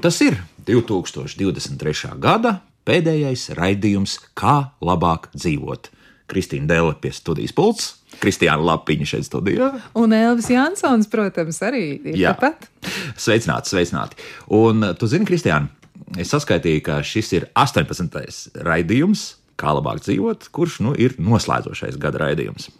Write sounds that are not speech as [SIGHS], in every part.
nu tas ir 2023. gada pēdējais raidījums, kā labāk dzīvot. Kristīna Dēle pie studijas pults, Kristiāna Lapiņa šeit studijā. Un Elvis Jansons, protams, arī ir Jā. tāpat. Sveicināti, sveicināti. Un uh, tu zini, Kristiāna, es saskaitīju, ka šis ir 18. raidījums, kā labāk dzīvot, kurš nu ir noslēdzošais gada raidījums.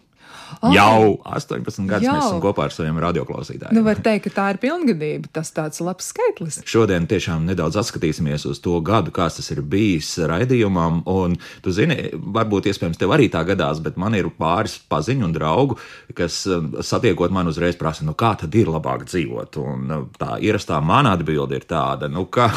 Ai. Jau 18 gadus mēs esam kopā ar saviem radioklausītājiem. Nu, var teikt, ka tā ir pilngadība. Tas tāds labs skaitlis. Šodien tiešām nedaudz atskatīsimies uz to gadu, kāds tas ir bijis raidījumam. Un, tu zini, varbūt iespējams tev arī tā gadās, bet man ir pāris paziņu un draugu, kas um, satiekot man uzreiz prasa, nu kā tad ir labāk dzīvot. Un uh, tā ierastā mana atbilde ir tāda, nu ka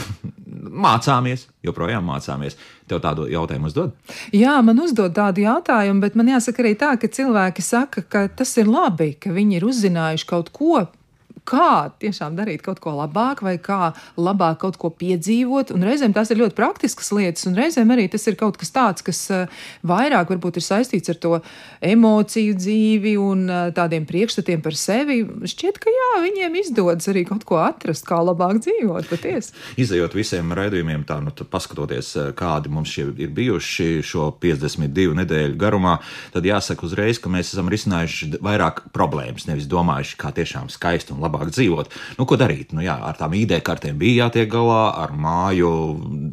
mācāmies, joprojām mācāmies. Tev tādu jautājumu uzdod? Jā, man uzdod tādu jautājumu, bet man jāsaka arī tā, ka cilvēki saka, ka tas ir labi, ka viņi ir uzzinājuši kaut ko. Kā tiešām darīt kaut ko labāk, vai kā labāk kaut ko piedzīvot. Un reizēm tās ir ļoti praktiskas lietas, un reizēm arī tas ir kaut kas tāds, kas eh, vairāk varbūt ir saistīts ar to emociju dzīvi un eh, tādiem priekšstatiem par sevi. Šķiet, ka jā, viņiem izdodas arī kaut ko atrast, kā labāk dzīvot patiesi. [LAUGHS] Izejot visiem raidījumiem, tā, nu, paskatoties, eh, kādi mums šie ir bijuši šo 52 nedēļu garumā, tad jāsaka uzreiz, ka mēs esam risinājuši vairāk problēmas, nevis domājuši, kā tiešām skaisti un labāk dzīvot. Nu, ko darīt? Nu, jā, ar tām ID kartēm bija jātiek galā, ar māju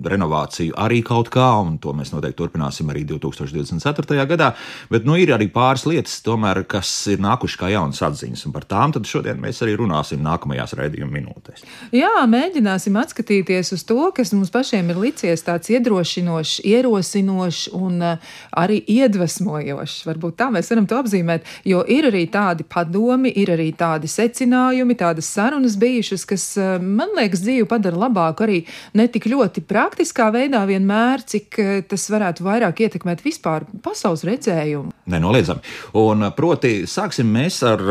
renovāciju arī kaut kā, un to mēs noteikti turpināsim arī 2024. gadā. Bet nu, ir arī pāris lietas, tomēr, kas ir nākušas kā jaunas atziņas, un par tām šodien mēs arī runāsim nākamajās raidījuma minūtēs. Jā, mēģināsim atskatīties uz to, kas mums pašiem ir licies tāds iedrošinošs, ierosinošs un uh, arī iedvesmojošs. Varbūt tā mēs varam to apzīmēt, jo ir arī tādi padomi, ir arī tādi secinājumi, tādas sarunas bijušas, kas, uh, man liekas, dzīvi padara labāku arī ne tik ļoti praktiskā veidā vienmēr, cik uh, tas varētu vairāk ietekmēt vispār pasaules redzējumu. Nenoliedzami. Un, proti, sāksim mēs ar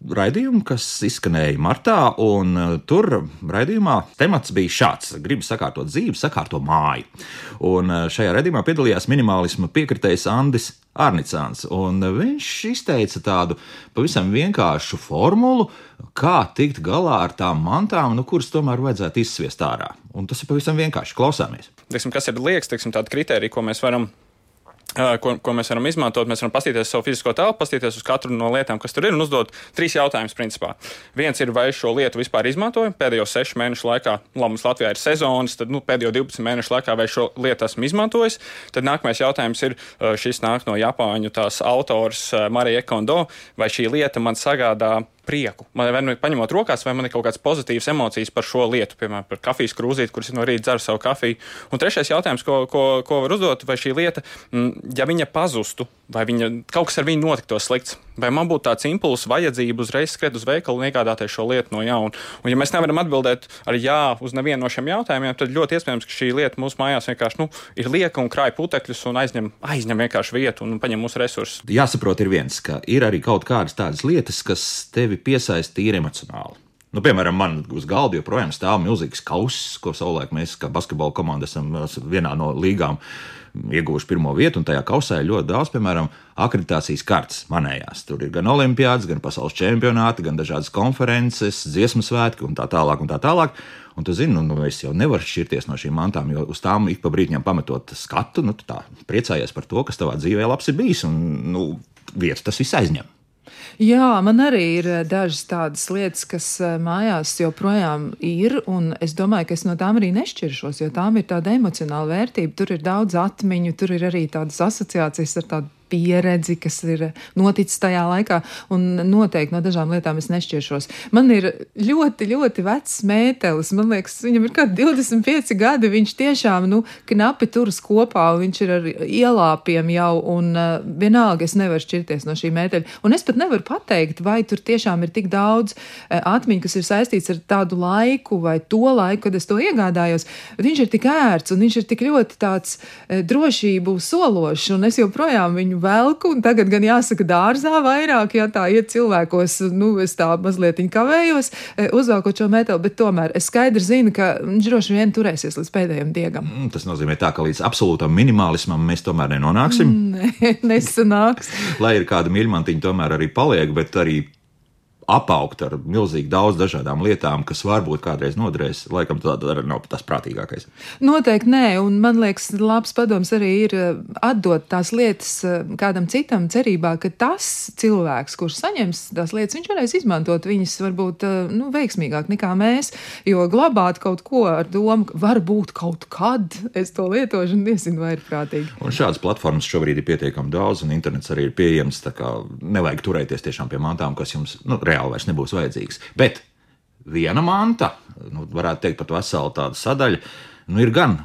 raidījumu, kas izskanēja martā, un uh, tur raidījumā temats bija šāds: gribu sakārtot dzīvi, sakārto māju. Un uh, šajā raidījumā piedalījās minimālisma piekritējs Andris Arnicāns, un uh, viņš izteica tādu pavisam vienkāršu formulu, kā tikt galā ar tām mantām, nu, kuras tomēr vajadzētu izsviest ārā. Un tas ir pavisam vienkārši. Klausāmies! teiksim, kas ir liekas, teiksim, tādi kriteriji, ko mēs varam. Ko, ko mēs varam izmantot? Mēs varam paskatīties savu fizisko telpu, paskatīties uz katru no lietām, kas tur ir, un uzdot trīs jautājumus. Principā. Viens ir, vai šo lietu vispār izmantoju pēdējo sešu mēnešu laikā. Labi, mums Latvijā ir sezonas, tad nu, pēdējo 12 mēnešu laikā vai šo lietu esmu izmantojis. Tad nākamais jautājums ir, šis nāk no Japāņu tās autors Marija Ekondo, vai šī lieta man sagādā prieku. Man vai nu paņemot rokās, vai man ir kaut kādas pozitīvas emocijas par šo lietu, piemēram, par kafijas krūzīti, kuras no rīta dzeru savu kafiju. Un trešais jautājums, ko, ko, ko var uzdot, vai šī lieta, mm, ja viņa pazustu, vai viņa, kaut kas ar viņu notiktos slikts, vai man būtu tāds impulss, vajadzība uzreiz skriet uz veikalu un iegādāties šo lietu no jauna. Un, ja mēs nevaram atbildēt ar jā uz nevienu no šiem jautājumiem, tad ļoti iespējams, ka šī lieta mūsu mājās vienkārši nu, ir lieka un krāj putekļus un aizņem, aizņem vienkārši vietu un paņem mūsu resursus. jāsaprot, ir viens, ka ir arī kaut kādas tādas lietas, kas tevi piesaista tīri emocionāli. Nu, piemēram, man uz galda joprojām stāv milzīgs kauss, ko savulaik mēs, kā basketbola komanda, esam vienā no līgām ieguvuši pirmo vietu. Tajā kausā ir ļoti daudz, piemēram, akreditācijas kartes manējās. Tur ir gan olimpiāds, gan pasaules čempionāti, gan dažādas konferences, dziesmu svētki un tā tālāk. Un tā tālāk. Un tu zini, nu, nu, es jau nevaru šķirties no šīm mantām, jo uz tām ik pa brīdim pametot skatu, nu, tā priecājies par to, kas tavā dzīvē labs ir bijis. Un, nu, vietu tas viss aizņem. Jā, man arī ir eh, dažas tādas lietas, kas eh, mājās joprojām ir, un es domāju, ka es no tām arī nešķiršos, jo tām ir tāda emocionāla vērtība. Tur ir daudz atmiņu, tur ir arī tādas asociācijas ar tādu pieredzi, kas ir noticis tajā laikā, un noteikti no dažām lietām es nešķiršos. Man ir ļoti, ļoti vecs mētelis. Man liekas, viņam ir kaut kādi 25 gadi. Viņš tiešām nu, knapi turas kopā, un viņš ir ar ielāpiem jau, un uh, vienalga es nevaru šķirties no šī mēteļa. Un es pat nevaru pateikt, vai tur tiešām ir tik daudz uh, atmiņu, kas ir saistīts ar tādu laiku vai to laiku, kad es to iegādājos. Viņš ir tik ērts, un viņš ir tik ļoti tāds uh, drošību sološs, un es joprojām viņu velku, un tagad gan jāsaka dārzā vairāk, ja tā iet cilvēkos, nu, es tā mazliet kavējos, e, uzvelkot šo metālu, bet tomēr es skaidri zinu, ka viņš droši vien turēsies līdz pēdējiem diegam. Mm, Tas nozīmē, tā, ka līdz absolūtam minimalismam mēs tomēr nenonāksim. Nē, [LAUGHS] nesanāks. Lai ir kāda mīļmantiņa, tomēr arī paliek, bet arī apaugt ar milzīgi daudz dažādām lietām, kas varbūt kādreiz noderēs, laikam tā arī nav tas prātīgākais. Noteikti nē, un man liekas, labs padoms arī ir eh, atdot tās lietas eh, kādam citam, cerībā, ka tas cilvēks, kurš saņems tās lietas, viņš varēs izmantot viņas varbūt eh, nu, veiksmīgāk nekā mēs, jo glabāt kaut ko ar domu, varbūt kaut kad es to lietošu un nezinu, vai ir prātīgi. Un šādas platformas šobrīd ir pietiekami daudz, un internets arī ir pieejams. Tā kā nevajag turēties tiešām pie mantām, kas jums nu, reāli vairs nebūs vajadzīgas. Bet viena manta, nu, varētu teikt, pat vesela tāda sadaļa, nu, ir gan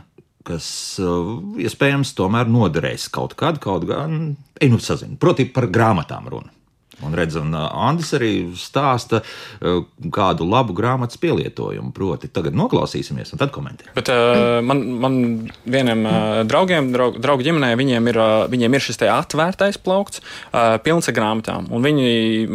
kas uh, iespējams tomēr noderēs kaut kad, kaut gan, ej, nu, sazinu, proti par grāmatām runu. Un redz, un uh, Andris arī stāsta uh, kādu labu grāmatas pielietojumu. Proti, tagad noklausīsimies, un tad komentēsim. Bet uh, man, man vienam uh, draugiem, draug, draugu ģimenē, viņiem ir, uh, viņiem ir šis atvērtais plaukts, uh, pilns ar grāmatām. Un viņi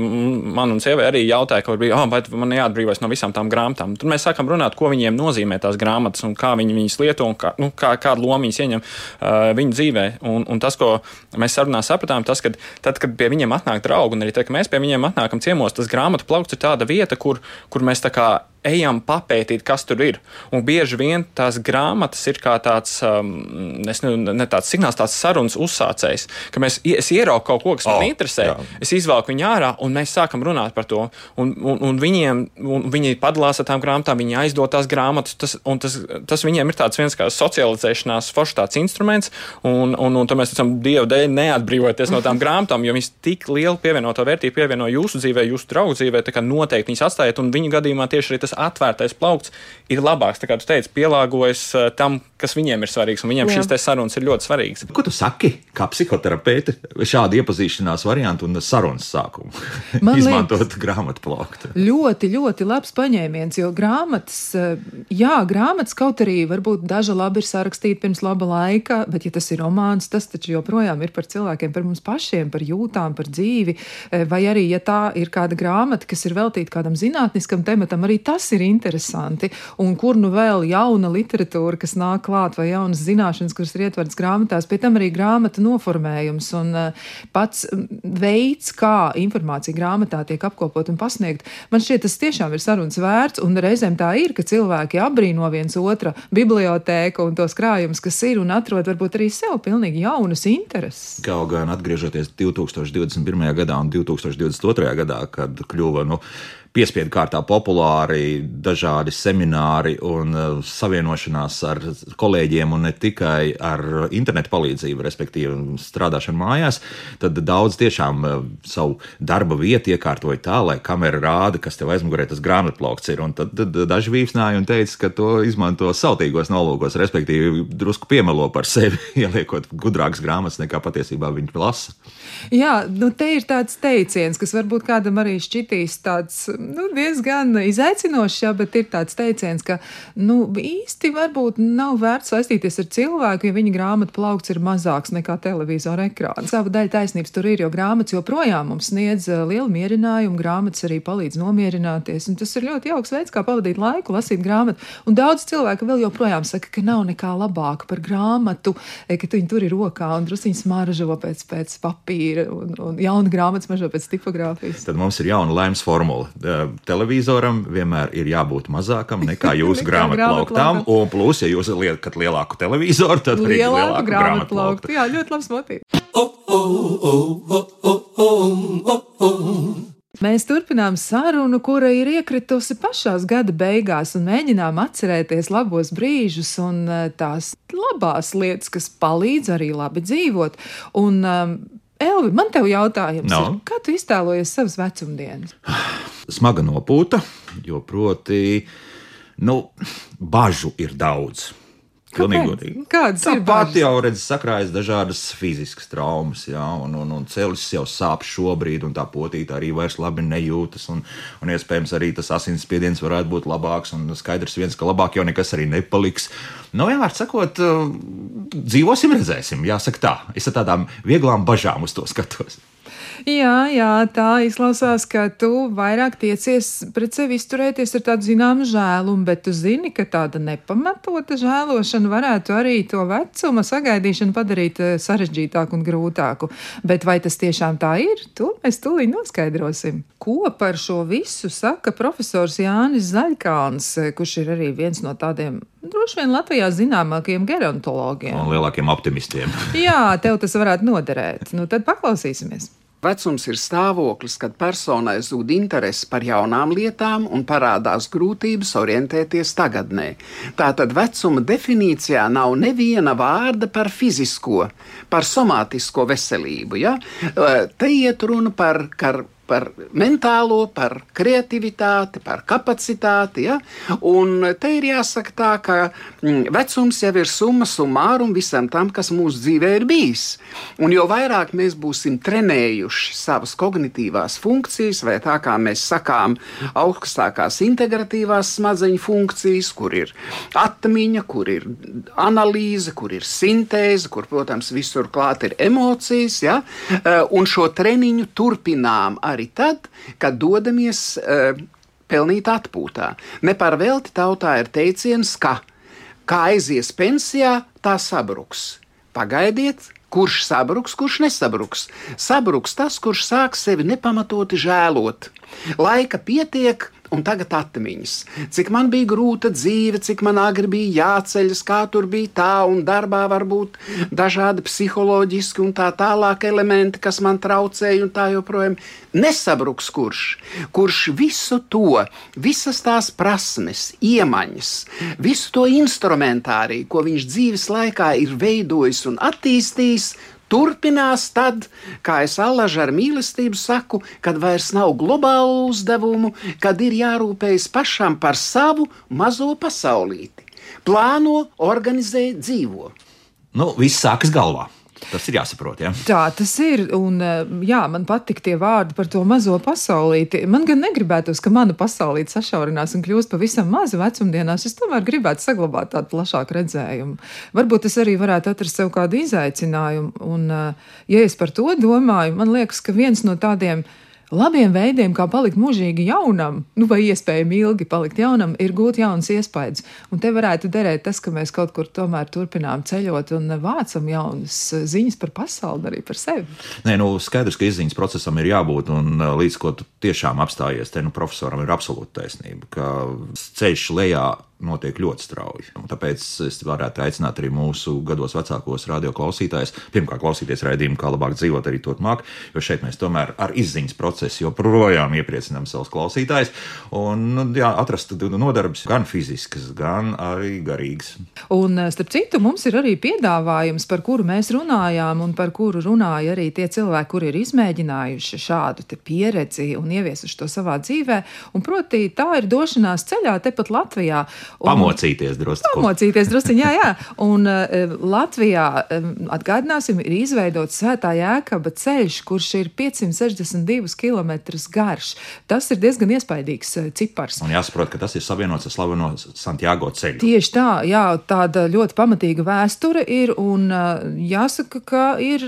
man un sievai arī jautāja, ka oh, vai man jāatbrīvojas no visām tām grāmatām. Tad mēs sākam runāt, ko viņiem nozīmē tās grāmatas un kā viņi viņas lieto un kā, nu, kā, kādu lomu viņas ieņem uh, viņu dzīvē. Un, un tas, ko mēs sarunā sapratām, tas, ka tad, kad pie viņiem atnāk draugi un arī tad, kad mēs pie viņiem atnākam ciemos, tas grāmatu plaukts ir tāda vieta, kur, kur mēs tā kā ejam papētīt, kas tur ir. Un bieži vien tās grāmatas ir kā tāds, um, ne, ne tāds signāls, tāds sarunas uzsācējs, ka mēs, es ieraugu kaut ko, kas oh, man interesē, jā. es izvelku viņu ārā un mēs sākam runāt par to. Un, un, un viņiem, un viņi padalās ar tām grāmatām, viņi aizdod tās grāmatas, tas, un tas, tas viņiem ir tāds viens kā socializēšanās foršs tāds instruments, un, un, un tad mēs esam Dievu dēļ neatbrīvoties no tām grāmatām, jo viņas tik lielu pievienoto vērtību pievieno jūsu dzīvē, jūsu draugu dzīvē, tā kā noteikti viņas atstājiet, un viņu gadījumā tieši arī tas tas atvērtais plaukts ir labāks. Kā tu teici, pielāgojas uh, tam, kas viņiem ir svarīgs, un viņiem Jā. šīs sarunas ir ļoti svarīgas. Ko tu saki, kā psihoterapeite, šādu iepazīšanās variantu un sarunas sākumu? [LAUGHS] Izmantot liekas, grāmatu plauktu. Ļoti, ļoti labs paņēmiens, jo grāmatas, uh, jā, grāmatas kaut arī varbūt daža labi ir sarakstīta pirms laba laika, bet ja tas ir romāns, tas taču joprojām ir par cilvēkiem, par mums pašiem, par jūtām, par dzīvi, uh, vai arī, ja tā ir kāda grāmata, kas ir veltīta kādam zinātniskam tematam, arī tas ir interesanti. Un kur nu vēl jauna literatūra, kas nāk klāt, vai jaunas zināšanas, kuras ir ietvertas grāmatās, pie tam arī grāmata noformējums un uh, pats veids, kā informācija grāmatā tiek apkopot un pasniegt. Man šķiet, tas tiešām ir sarunas vērts, un reizēm tā ir, ka cilvēki apbrīno viens otra bibliotēku un tos krājumus, kas ir, un atrod varbūt arī sev pilnīgi jaunas intereses. Kaut gan atgriežoties 2021. gadā un 2022. gadā, kad kļuva nu, piespiedu kārtā populāri dažādi semināri un uh, savienošanās ar kolēģiem un ne tikai ar internetu palīdzību, respektīvi strādāšanu mājās, tad daudz tiešām uh, savu darba vietu iekārtoja tā, lai kamera rāda, kas tev aizmugurē tas grāmatplaukts ir. Un tad, tad daži vīpsnāja un teica, ka to izmanto sautīgos nolūkos, respektīvi drusku piemelo par sevi, [LAUGHS] ieliekot gudrākas grāmatas nekā patiesībā viņi lasa. Jā, nu te ir tāds teiciens, kas varbūt kādam arī šķitīs tāds nu, diezgan izaicinošs, jā, bet ir tāds teiciens, ka nu, īsti varbūt nav vērts saistīties ar cilvēku, ja viņa grāmatu plaukts ir mazāks nekā televizora ekrāns. Sava daļa taisnības tur ir, jo grāmatas joprojām mums sniedz eh, lielu mierinājumu, grāmatas arī palīdz nomierināties, un tas ir ļoti jauks veids, kā pavadīt laiku, lasīt grāmatu. Un daudz cilvēku vēl joprojām saka, ka nav nekā labāka par grāmatu, eh, ka viņi tur ir rokā un drusciņi smaržo pēc, pēc papīra un, un jauna grāmatas mažo pēc tipogrāfijas. Tad mums ir jauna laimes formula televizoram vienmēr ir jābūt mazākam nekā [LAUGHS] jūsu grāmatplauktām. Un plus, ja jūs liekat lielāku televizoru, tad arī lielāku grāmatplauktu. Jā, ļoti labs motīvs. Mēs turpinām sarunu, kura ir iekritusi pašās gada beigās, un mēģinām atcerēties labos brīžus un eh, tās labās lietas, kas palīdz arī labi dzīvot. Un, um, Elvi, man te jautājums, no. ir, kā tu iztēlojies savas vecumdienas? [SIGHS] Smaga nopūta, jo proti, nu, bažu ir daudz. Pilnīgi Kādas ir Tāpat jau redzes, sakrājas dažādas fiziskas traumas, jā, un, un, un ceļš jau sāp šobrīd, un tā potīta arī vairs labi nejūtas, un, un iespējams arī tas asinsspiediens varētu būt labāks, un skaidrs viens, ka labāk jau nekas arī nepaliks. Nu, vienmēr sakot, dzīvosim, redzēsim, jāsaka tā. Es ar tādām vieglām bažām uz to skatos. Jā, jā, tā izklausās, ka tu vairāk tiecies pret sevi izturēties ar tādu zināmu žēlumu, bet tu zini, ka tāda nepamatota žēlošana varētu arī to vecuma sagaidīšanu padarīt eh, sarežģītāku un grūtāku. Bet vai tas tiešām tā ir? To mēs tūlīt noskaidrosim. Ko par šo visu saka profesors Jānis Zaļkāns, kurš ir arī viens no tādiem droši vien Latvijā zināmākajiem gerontologiem. Un lielākiem optimistiem. Jā, tev tas varētu noderēt. Nu, tad paklausīsimies. Vecums ir stāvoklis, kad personai zūd interese par jaunām lietām un parādās grūtības orientēties tagadnē. Tātad vecuma definīcijā nav neviena vārda par fizisko, par somātisko veselību. Ja? Te iet runa par, par par mentālo, par kreativitāti, par kapacitāti. Ja? Un te ir jāsaka tā, ka mm, vecums jau ir summa summārum visam tam, kas mūsu dzīvē ir bijis. Un jo vairāk mēs būsim trenējuši savas kognitīvās funkcijas, vai tā kā mēs sakām, augstākās integratīvās smadzeņu funkcijas, kur ir atmiņa, kur ir analīze, kur ir sintēze, kur, protams, visur klāt ir emocijas, ja? Eh, un šo treniņu turpinām arī arī tad, kad dodamies uh, pelnīt atpūtā. Ne par velti tautā ir teiciens, ka kā aizies pensijā, tā sabruks. Pagaidiet, kurš sabruks, kurš nesabruks. Sabruks tas, kurš sāk sevi nepamatoti žēlot. Laika pietiek, un tagad atmiņas. Cik man bija grūta dzīve, cik man agri bija jāceļas, kā tur bija tā, un darbā var būt dažādi psiholoģiski un tā tālāk elementi, kas man traucēja, un tā joprojām. Nesabruks kurš, kurš visu to, visas tās prasmes, iemaņas, visu to instrumentāriju, ko viņš dzīves laikā ir veidojis un attīstījis, turpinās tad, kā es allažu ar mīlestību saku, kad vairs nav globālu uzdevumu, kad ir jārūpējas pašam par savu mazo pasaulīti. Plāno, organizē, dzīvo. Nu, viss sākas galvā. Tas ir jāsaprot. Ja? Tā tas ir. Un, eh, jā, man patīk tie vārdi par to mazo pasaulīti. Man gan negribētos, ka mana pasaulīte sašaurinās un kļūst pavisam maza vecumdienās. Es tomēr gribētu saglabāt tādu plašāku redzējumu. Varbūt es arī varētu atrast sev kādu izaicinājumu. Un, eh, ja es par to domāju, man liekas, ka viens no tādiem labiem veidiem, kā palikt mūžīgi jaunam, nu, vai iespējami ilgi palikt jaunam, ir gūt jaunas iespējas. Un te varētu derēt tas, ka mēs kaut kur tomēr turpinām ceļot un vācam jaunas ziņas par pasauli, arī par sevi. Nē, nu, skaidrs, ka izziņas procesam ir jābūt, un līdz ko tu tiešām apstājies, te nu, profesoram ir absolūta taisnība, ka ceļš lejā notiek ļoti strauji. Un tāpēc es varētu aicināt arī mūsu gados vecākos radioklausītājus, pirmkārt, klausīties raidījumu, kā labāk dzīvot arī turpmāk, jo šeit mēs tomēr ar izziņas procesu joprojām iepriecinām savus klausītājus un nu, jā, atrast nodarbes gan fiziskas, gan arī garīgas. Un, eh, starp citu, mums ir arī piedāvājums, par kuru mēs runājām, un par kuru runāja arī tie cilvēki, kuri ir izmēģinājuši šādu pieredzi un ieviesuši to savā dzīvē. Un, proti, tā ir došanās ceļā tepat Latvijā. Un, pamocīties drusku. Pamocīties drusku, jā, jā. Un uh, Latvijā, um, atgādināsim, ir izveidots svētā jēkaba ceļš, kurš ir 562 km garš. Tas ir diezgan iespaidīgs uh, cipars. Un jāsaprot, ka tas ir savienots ar slaveno Santiago ceļu. Tieši tā, jā, tāda ļoti pamatīga vēsture ir, un uh, jāsaka, ka ir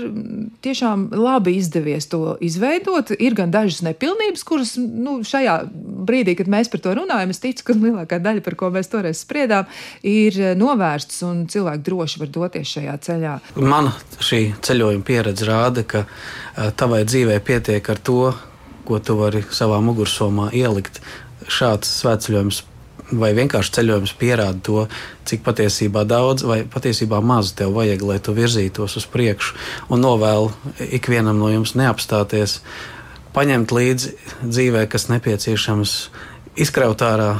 tiešām labi izdevies to izveidot. Ir gan dažas nepilnības, kuras nu, šajā brīdī, kad mēs par to runājam, es ticu, ka lielākā daļa, par ko mēs toreiz spriedām, ir eh, novērstas un cilvēki droši var doties šajā ceļā. Mana šī ceļojuma pieredze rāda, ka eh, tavai dzīvē pietiek ar to, ko tu vari savā mugursomā ielikt. Šāds svētceļojums vai vienkārši ceļojums pierāda to, cik patiesībā daudz vai patiesībā maz tev vajag, lai tu virzītos uz priekšu. Un novēlu ikvienam no jums neapstāties, paņemt līdzi dzīvē, kas nepieciešams, izkraut ārā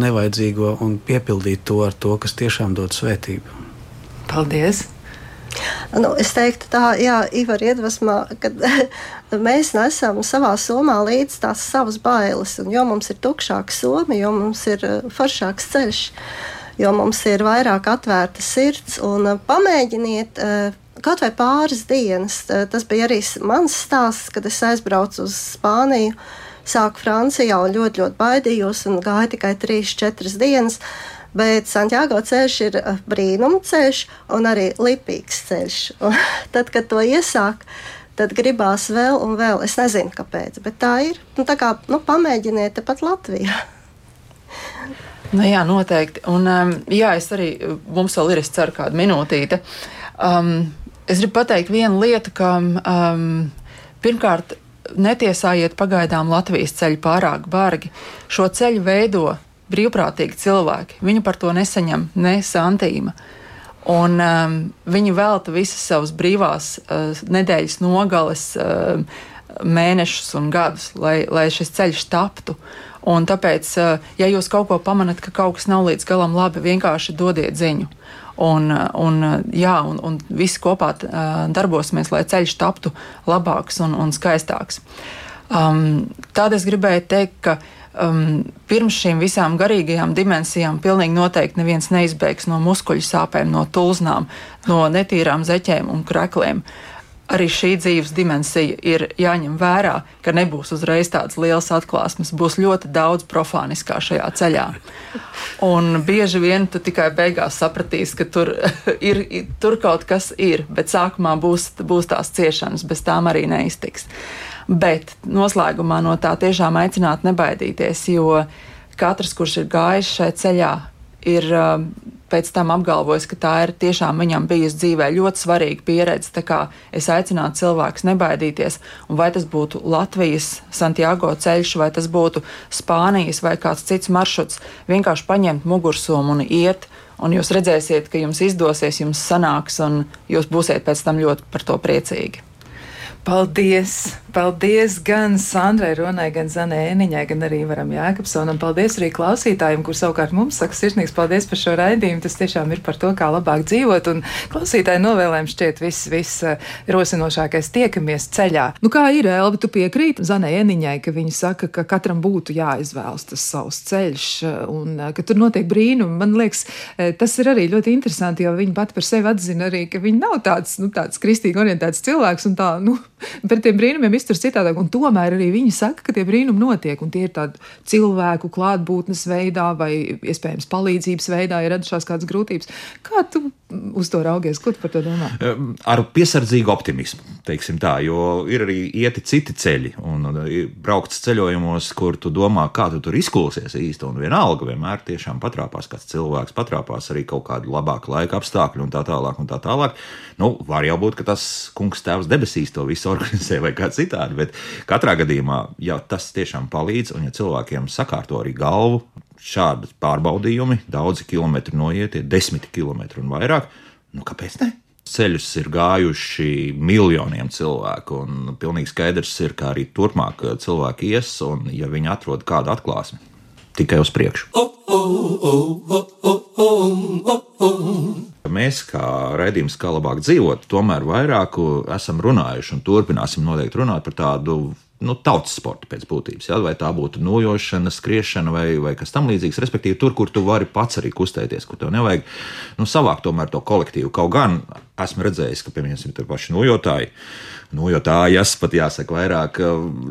nevajadzīgo un piepildīt to ar to, kas tiešām dod svētību. Paldies! Nu, es teiktu, tā, jā, Ivar, iedvesmā, ka [LAUGHS] mēs nesam savā somā līdzi tās savas bailes. Un, jo mums ir tukšāka soma, jo mums ir foršāks ceļš, jo mums ir vairāk atvērta sirds. Un, pamēģiniet kaut vai pāris dienas. Tas bija arī mans stāsts, kad es aizbraucu uz Spāniju sāku Francijā un ļoti, ļoti baidījos un gāju tikai 3-4 dienas. Bet Santiago ceļš ir brīnuma ceļš un arī lipīgs ceļš. [LAUGHS] Un tad, kad to iesāk, tad gribās vēl un vēl. Es nezinu, kāpēc, bet tā ir. Nu, tā kā nu, pamēģiniet tepat Latvijā. [LAUGHS] Nu, jā, noteikti. Un, um, jā, es arī, mums vēl ir, es ceru, kāda minūtīte. Um, es gribu pateikt vienu lietu, ka um, pirmkārt, netiesājiet pagaidām Latvijas ceļu pārāk bargi. Šo ceļu veido brīvprātīgi cilvēki. Viņi par to nesaņem ne santīma. Un um, viņi velta visas savas brīvās uh, nedēļas nogales, uh, mēnešus un gadus, lai, lai šis ceļš taptu. Un tāpēc, ja jūs kaut ko pamanat, ka kaut kas nav līdz galam labi, vienkārši dodiet ziņu. Un, un, jā, un, un visi kopā darbosimies, lai ceļš taptu labāks un, un skaistāks. Um, Tādēļ es gribēju teikt, ka um, pirms šīm visām garīgajām dimensijām pilnīgi noteikti neviens neizbēgs no muskuļu sāpēm, no tulznām, no netīrām zeķēm un krekliem. Uh, arī šī dzīves dimensija ir jāņem vērā, ka nebūs uzreiz tādas lielas atklāsmes, būs ļoti daudz profāniskā šajā ceļā. Un bieži vien tu tikai beigās sapratīsi, ka tur, [LAUGHS] ir, tur kaut kas ir, bet sākumā būs, būs tās ciešanas, bez tām arī neiztiks. Bet noslēgumā no tā tiešām aicināt nebaidīties, jo katrs, kurš ir gājis šajā ceļā, ir pēc tam apgalvojis, ka tā ir tiešām viņam bijusi dzīvē ļoti svarīga pieredze. Tā kā es aicinātu cilvēkus nebaidīties, un vai tas būtu Latvijas Santiago ceļš, vai tas būtu Spānijas vai kāds cits maršruts, vienkārši paņemt mugursomu un iet. Un jūs redzēsiet, ka jums izdosies, jums sanāks, un jūs būsiet pēc tam ļoti par to priecīgi. Paldies! Paldies gan Sandrai Ronai, gan Zanē Eniņai, gan arī Varam Jākapsonam. Paldies arī klausītājiem, kur savukārt mums saka sirsnīgs paldies par šo raidījumu. Tas tiešām ir par to, kā labāk dzīvot, un klausītāji novēlēm šķiet viss, viss eh, rosinošākais tiekamies ceļā. Nu kā ir, Elvi, tu piekrīti Zanē Eniņai, ka viņa saka, ka katram būtu jāizvēlas tas savs ceļš, eh, un eh, ka tur notiek brīnumi. Man liekas, tas ir arī ļoti interesanti, jo viņa pati par sevi atzina arī, ka viņa nav tāds, nu, tāds kristīgi orientēts cilvēks, un tā, nu, [LAUGHS] pret tiem brīnumiem izturas citādāk. Un tomēr arī viņi saka, ka tie brīnumi notiek, un tie ir tādi cilvēku klātbūtnes veidā vai iespējams palīdzības veidā, ja radušās kādas grūtības. Kā tu uz to raugies? Ko tu par to domā? Ar piesardzīgu optimismu, teiksim tā, jo ir arī ieti citi ceļi, un braukts ceļojumos, kur tu domā, kā tu tur izklausies īsti, un vienalga vienmēr tiešām patrāpās kāds cilvēks, patrāpās arī kaut kādu labāku laika apstākļu un tā tālāk. Un tā tālāk. Nu, var jau būt, ka tas kungs tēvs debesīs to visu organizē vai kā citādi, bet katrā gadījumā, ja tas tiešām palīdz un ja cilvēkiem sakārto arī galvu, šādi pārbaudījumi, daudzi kilometri noietiet, desmit kilometri un vairāk, nu kāpēc ne? Ceļus ir gājuši miljoniem cilvēku, un pilnīgi skaidrs ir, ka arī turpmāk cilvēki ies, un ja viņi atrod kādu atklāsmi, tikai uz priekšu. Mēs, kā raidījums, kā labāk dzīvot, tomēr vairāk esam runājuši un turpināsim noteikti runāt par tādu nu, tautas sporta pēc būtības. Ja? Vai tā būtu nojošana, skriešana vai, vai kas tamlīdzīgs. Respektīvi, tur, kur tu vari pats arī kustēties, kur tev nevajag nu, savākt tomēr to kolektīvu. Kaut gan esmu redzējis, ka, piemēram, ir paši nojotāji jo tā jāsaka, pat jāsaka, vairāk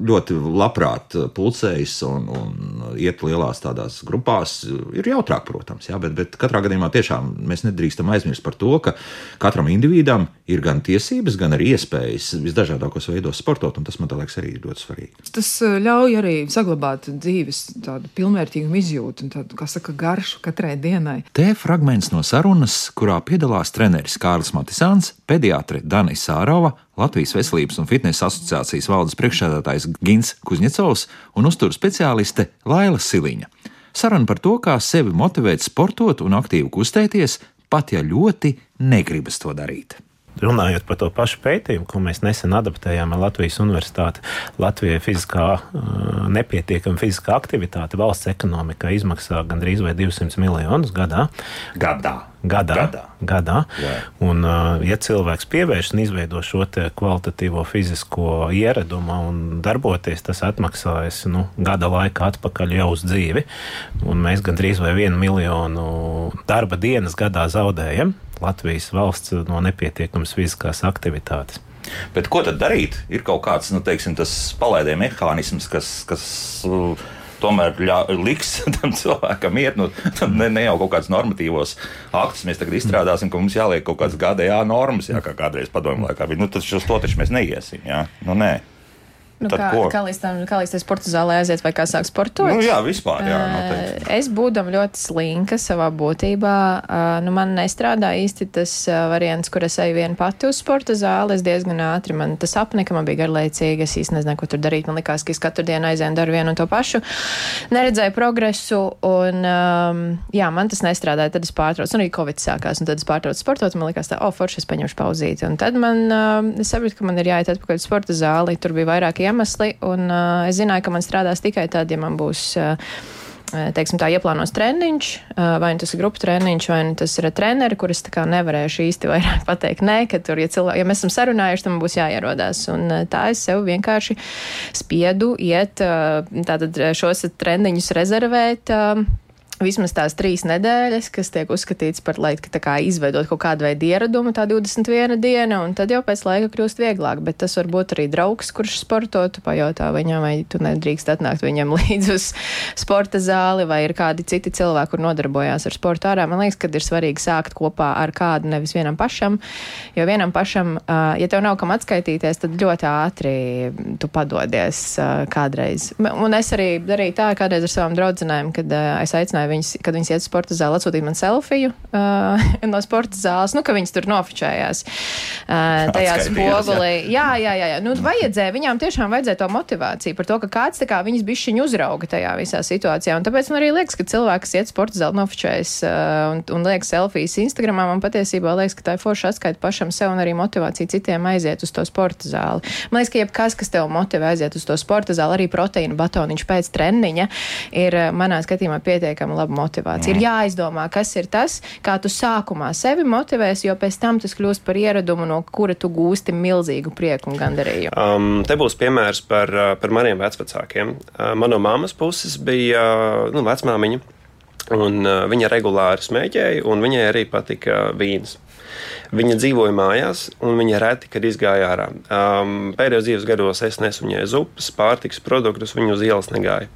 ļoti labprāt pulcējas un, un iet lielās tādās grupās. Ir jautrāk, protams, jā, bet, bet katrā gadījumā tiešām mēs nedrīkstam aizmirst par to, ka katram individam ir gan tiesības, gan arī iespējas visdažādākos veidos sportot, un tas man liekas arī ļoti svarīgi. Tas ļauj arī saglabāt dzīves tādu pilnvērtīgu izjūtu un tādu, kā saka, garšu katrai dienai. Te fragments no sarunas, kurā piedalās treneris Kārlis Matisāns, pediatre Dana Sārova, Latvijas Veselības un Fitnesa asociācijas valdes priekšsēdētājs Gins Kuzņecovs un uzturu speciāliste Laila Siliņa. Saruna par to, kā sevi motivēt sportot un aktīvi kustēties, pat ja ļoti negribas to darīt. Runājot par to pašu pētījumu, ko mēs nesen adaptējām ar Latvijas Universitāti, Latvijai fiziskā, nepietiekama fiziskā aktivitāte valsts ekonomikā izmaksā gandrīz 200 miljonus gadā. Gadā. Gadā. gadā. gadā. Jā. Un, ja cilvēks pievērš un izveido šo kvalitatīvo fizisko ieradumu un darboties, tas atmaksājas nu, gada laikā atpakaļ jau uz dzīvi. Un mēs gandrīz vai vienu miljonu darba dienas gadā zaudējam. Latvijas valsts no nepietiekamas fiziskās aktivitātes. Bet ko tad darīt? Ir kaut kāds, nu, teiksim, tas palaidē mehānisms, kas, kas tomēr ļa, liks [LAUGHS] tam cilvēkam iet, nu, ne, ne jau kaut kāds normatīvos aktus mēs tagad izstrādāsim, ka mums jāliek kaut kādas GDA normas, jā, kā kādreiz padomju laikā bija. Nu, tad uz to taču mēs neiesim, jā. Nu, nē. Nu, Tad kā, kā līdz tam, kā līdz tam sporta zālē aiziet, vai kā sāk sportot? Nu, jā, vispār. Jā, noteikti. es būdam ļoti slinka savā būtībā. Nu, man nestrādā īsti tas variants, kur es eju viena pati uz sporta zāli. Es diezgan ātri man tas apnika, man bija garlaicīgi. Es īsti nezināju, ko tur darīt. Man likās, ka es katru dienu aizēju un daru vienu un to pašu. Neredzēju progresu, un jā, man tas nestrādāja. Tad es pārtraucu, un arī Covid sākās, un tad es pārtraucu sportot. Man likās, tā, oh, forši, es paņemšu pauzīti. Un tad man, es sapratu, ka man ir jāiet atpakaļ uz sporta zāli. Tur bija vairāk iemesli, un uh, es zināju, ka man strādās tikai tad, ja man būs. Uh, teiksim, tā ieplānos treniņš, vai nu tas ir grupu treniņš, vai nu tas ir treneri, kurus nevarēšu īsti vairāk [LAUGHS] pateikt, nē, ka tur, ja, cilvēki, ja mēs esam sarunājuši, tam būs jāierodās. Un tā es sev vienkārši spiedu iet, tātad šos treniņus rezervēt vismaz tās trīs nedēļas, kas tiek uzskatīts par, lai kā, izveidot kaut kādu veidu ieradumu, tā 21 diena, un tad jau pēc laika kļūst vieglāk. Bet tas var būt arī draugs, kurš sporto, tu pajautā viņam, vai tu nedrīkst atnākt viņam [LAUGHS] līdzi uz sporta zāli, vai ir kādi citi cilvēki, kur nodarbojās ar sportu ārā. Man liekas, ka ir svarīgi sākt kopā ar kādu, nevis vienam pašam, jo vienam pašam, ja tev nav kam atskaitīties, tad ļoti ātri tu padodies kādreiz. Un es arī darīju tā kādreiz ar savām draudzenēm, kad es aicināju viņas, kad viņas iet uz sporta zāli, atsūtīja man selfiju uh, [LAUGHS] no sporta zāles, nu, ka viņas tur nofočējās uh, tajā spogulī. Jā, jā, jā. jā. Nu, vajadzēja, viņām tiešām vajadzēja to motivāciju par to, ka kāds tā kā viņas bišķiņu uzrauga tajā visā situācijā. Un tāpēc man arī liekas, ka cilvēks, kas iet sporta zāli, nofočējas uh, un, un liek selfijas Instagramā, man patiesībā liekas, ka tā ir forša atskaita pašam sev un arī motivācija citiem aiziet uz to sporta zāli. Man liekas, ka jebkas, kas tev motivē aiziet uz to sporta zāli, arī proteīna batoniņš pēc treniņa, ir manā skatījumā pietiekami laba motivācija. Mm. Ir jāizdomā, kas ir tas, kā tu sākumā sevi motivēsi, jo pēc tam tas kļūst par ieradumu, no kura tu gūsti milzīgu prieku un gandarījumu. Um, te būs piemērs par, uh, par maniem vecvecākiem. Uh, man no mammas puses bija uh, nu, vecmāmiņa. Un, uh, viņa regulāri smēķēja, un viņai arī patika vīns. Viņa dzīvoja mājās, un viņa reti, kad izgāja ārā. Um, pēdējos dzīves gados es nesu viņai zupas, pārtikas produktus, viņa uz ielas negāja.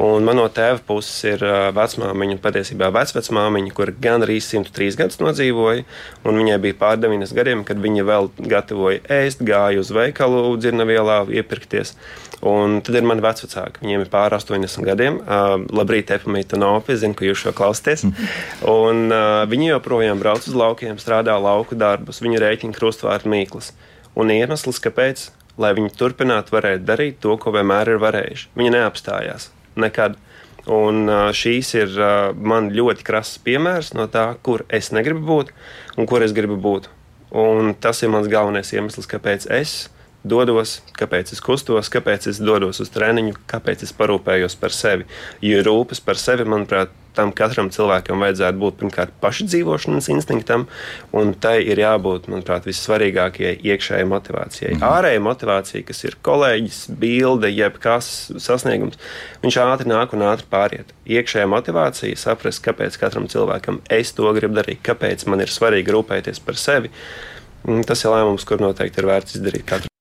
Un man no tēva puses ir vecmāmiņa, patiesībā vecvecmāmiņa, kur gan arī 103 gadus nodzīvoja. Viņai bija pār 9 gadiem, kad viņa vēl gatavoja ēst, gāja uz veikalu, dzirnavielā iepirkties. Un tad ir mani vecāki. Viņiem ir pār 80 gadiem. Uh, labrīt, Epamīta Nopi, zinu, ka jūs šo klausāties. Un, uh, viņi joprojām brauc uz laukiem, strādā lauku darbus, viņi rēķina krustvārdu mīklas. Un iemesls, kāpēc, lai viņi turpinātu varēt darīt to, ko vienmēr ir varējuši. Viņi neapstājās nekad. Un šīs ir man ļoti krasas piemērs no tā, kur es negribu būt un kur es gribu būt. Un tas ir mans galvenais iemesls, kāpēc es dodos, kāpēc es kustos, kāpēc es dodos uz treniņu, kāpēc es parūpējos par sevi. Jo rūpes par sevi, manuprāt, tam katram cilvēkam vajadzētu būt pirmkārt pašdzīvošanas instinktam, un tai ir jābūt, manuprāt, vissvarīgākajai iekšējai motivācijai. Mhm. Ārējai motivācija, kas ir kolēģis, bilde, jebkas sasniegums, viņš ātri nāk un ātri pāriet. Iekšējā motivācija, saprast, kāpēc katram cilvēkam es to gribu darīt, kāpēc man ir svarīgi rūpēties par sevi. Tas ir lēmums, kur noteikti ir vērts izdarīt katru.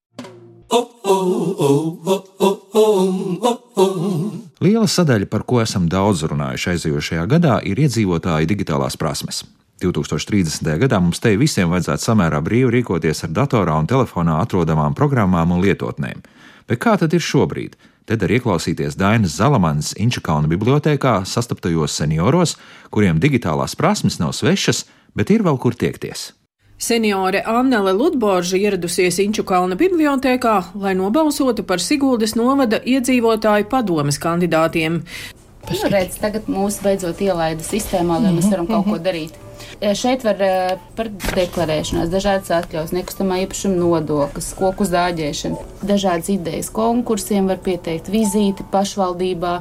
Liela sadaļa, par ko esam daudz runājuši aizijošajā gadā, ir iedzīvotāju digitālās prasmes. 2030. gadā mums te visiem vajadzētu samērā brīvi rīkoties ar datorā un telefonā atrodamām programmām un lietotnēm. Bet kā tad ir šobrīd? Te var ieklausīties Dainas Zalamans Inčukalna bibliotekā sastaptajos senioros, kuriem digitālās prasmes nav svešas, bet ir vēl kur tiekties. Seniore Annele Ludborža ieradusies Inčukalna bibliotēkā, lai nobalsotu par Siguldas novada iedzīvotāju padomes kandidātiem. Nu, redz, tagad mūs beidzot ielaida sistēmā, lai mēs varam kaut ko darīt. E, šeit var e, par deklarēšanās, dažādas atļaus, nekustamā īpašuma nodoklis, koku zāģēšana, dažādas idejas konkursiem var pieteikt vizīti pašvaldībā,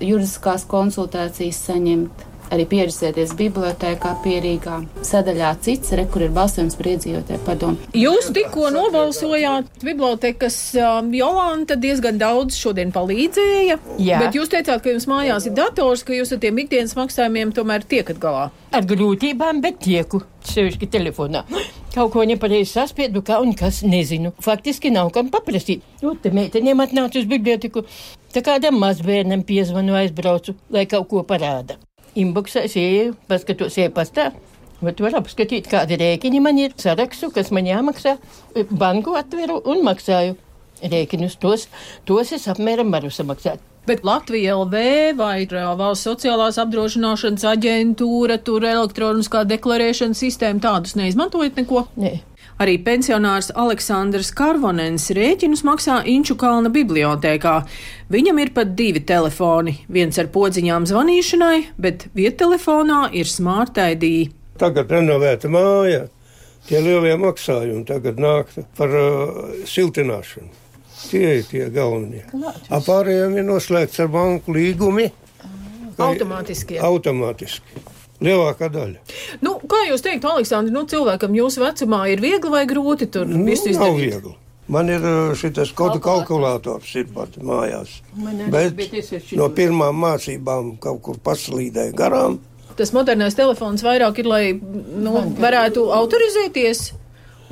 juridiskās konsultācijas saņemt arī pieredzēties bibliotekā, pierīgā sadaļā cits, re, kur ir balsojums par iedzīvotāju padomu. Jūs tikko nobalsojāt bibliotekas um, Jolanta diezgan daudz šodien palīdzēja, Jā. bet jūs teicāt, ka jums mājās ir dators, ka jūs ar tiem ikdienas maksājumiem tomēr tiekat galā. Ar grūtībām, bet tieku sevišķi telefonā. Kaut ko nepareizi saspiedu, kā un kas nezinu. Faktiski nav kam paprasīt. Nu, te meitenēm atnācu uz biblioteku, tā kādam mazbērnam piezvanu aizbraucu, lai kaut ko parāda. Inboxā es ieju, paskatos e-pastā. Bet var apskatīt, kādi rēķini man ir, sarakstu, kas man jāmaksā. Banku atveru un maksāju rēķinus. Tos, tos es apmēram varu samaksāt. Bet Latvija LV vai valsts sociālās apdrošināšanas aģentūra, tur elektroniskā deklarēšanas sistēma tādus neizmantojat neko? Nē. Arī pensionārs Aleksandrs Karvonens rēķinus maksā Inču kalna bibliotēkā. Viņam ir pat divi telefoni. Viens ar podziņām zvanīšanai, bet viettelefonā ir Smart ID. Tagad renovēta māja, tie lielie maksājumi tagad nāk par uh, siltināšanu. Tie ir tie galvenie. Apārējiem ir noslēgts ar banku līgumi. Automātiskie. Automātiski. Lielākā daļa. Nu, kā jūs teiktu, Aleksandrs, nu, cilvēkam jūsu vecumā ir viegli vai grūti tur Nu, visu nav izdarīt? viegli. Man ir uh, šis kodu kalkulators ir pat mājās. Bet no pirmām mācībām kaut kur paslīdēju garām. Tas modernais telefons vairāk ir, lai nu, varētu autorizēties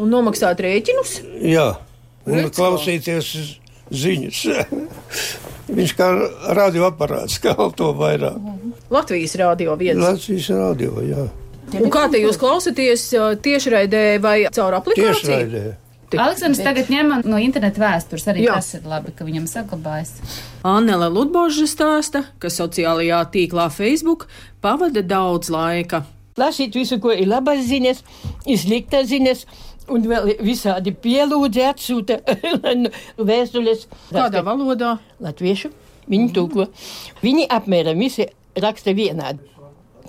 un nomaksāt rēķinus. Jā, un Redz, klausīties ziņas. [LAUGHS] Viņš kā radioaparāts, kā to vairāk. Latvijas rādio viens. Latvijas radio, jā. Un kā te jūs klausāties ā, tiešraidē vai caur aplikāciju? Tiešraidē. Aleksandrs tagad ņem no interneta vēstures, arī Jā. tas ir labi, ka viņam saglabājas. Annele Ludboža stāsta, ka sociālajā tīklā Facebook pavada daudz laika. Lasīt visu, ko ir labas ziņas, ir sliktas ziņas. Un vēl visādi pielūdzi atsūta [LAUGHS] vēstules. Kādā valodā? Latviešu. Viņi tūko. Viņi apmēram visi raksta vienādi.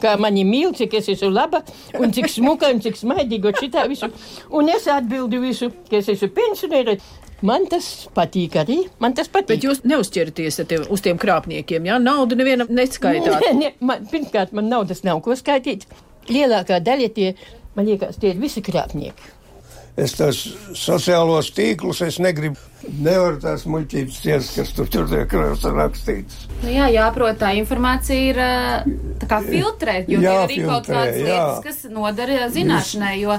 Kā mani mīl, cik es esmu laba, un cik smuka, un cik smaidīga, šitā visu. Un es atbildu visu, ka es esmu pensionēra. Man tas patīk arī. Man tas patīk. Bet jūs neuzķeraties tiem, uz tiem krāpniekiem, jā? Naudu nevienam neskaitāt. [LAUGHS] Nē, nē, man, pirmkārt, man naudas nav ko skaitīt. Lielākā daļa tie, man liekas, tie ir visi krāpnieki. Es tās sociālos tīklus es negribu. Nevaru tās muļķības ciest, kas tur tur tiek rakstīts. Nu, jā, jāprot, tā informācija ir tā kā filtrēt, jo jā, ir arī kaut Jāfiltrē, kādas jā. lietas, kas nodara zināšanai, jo,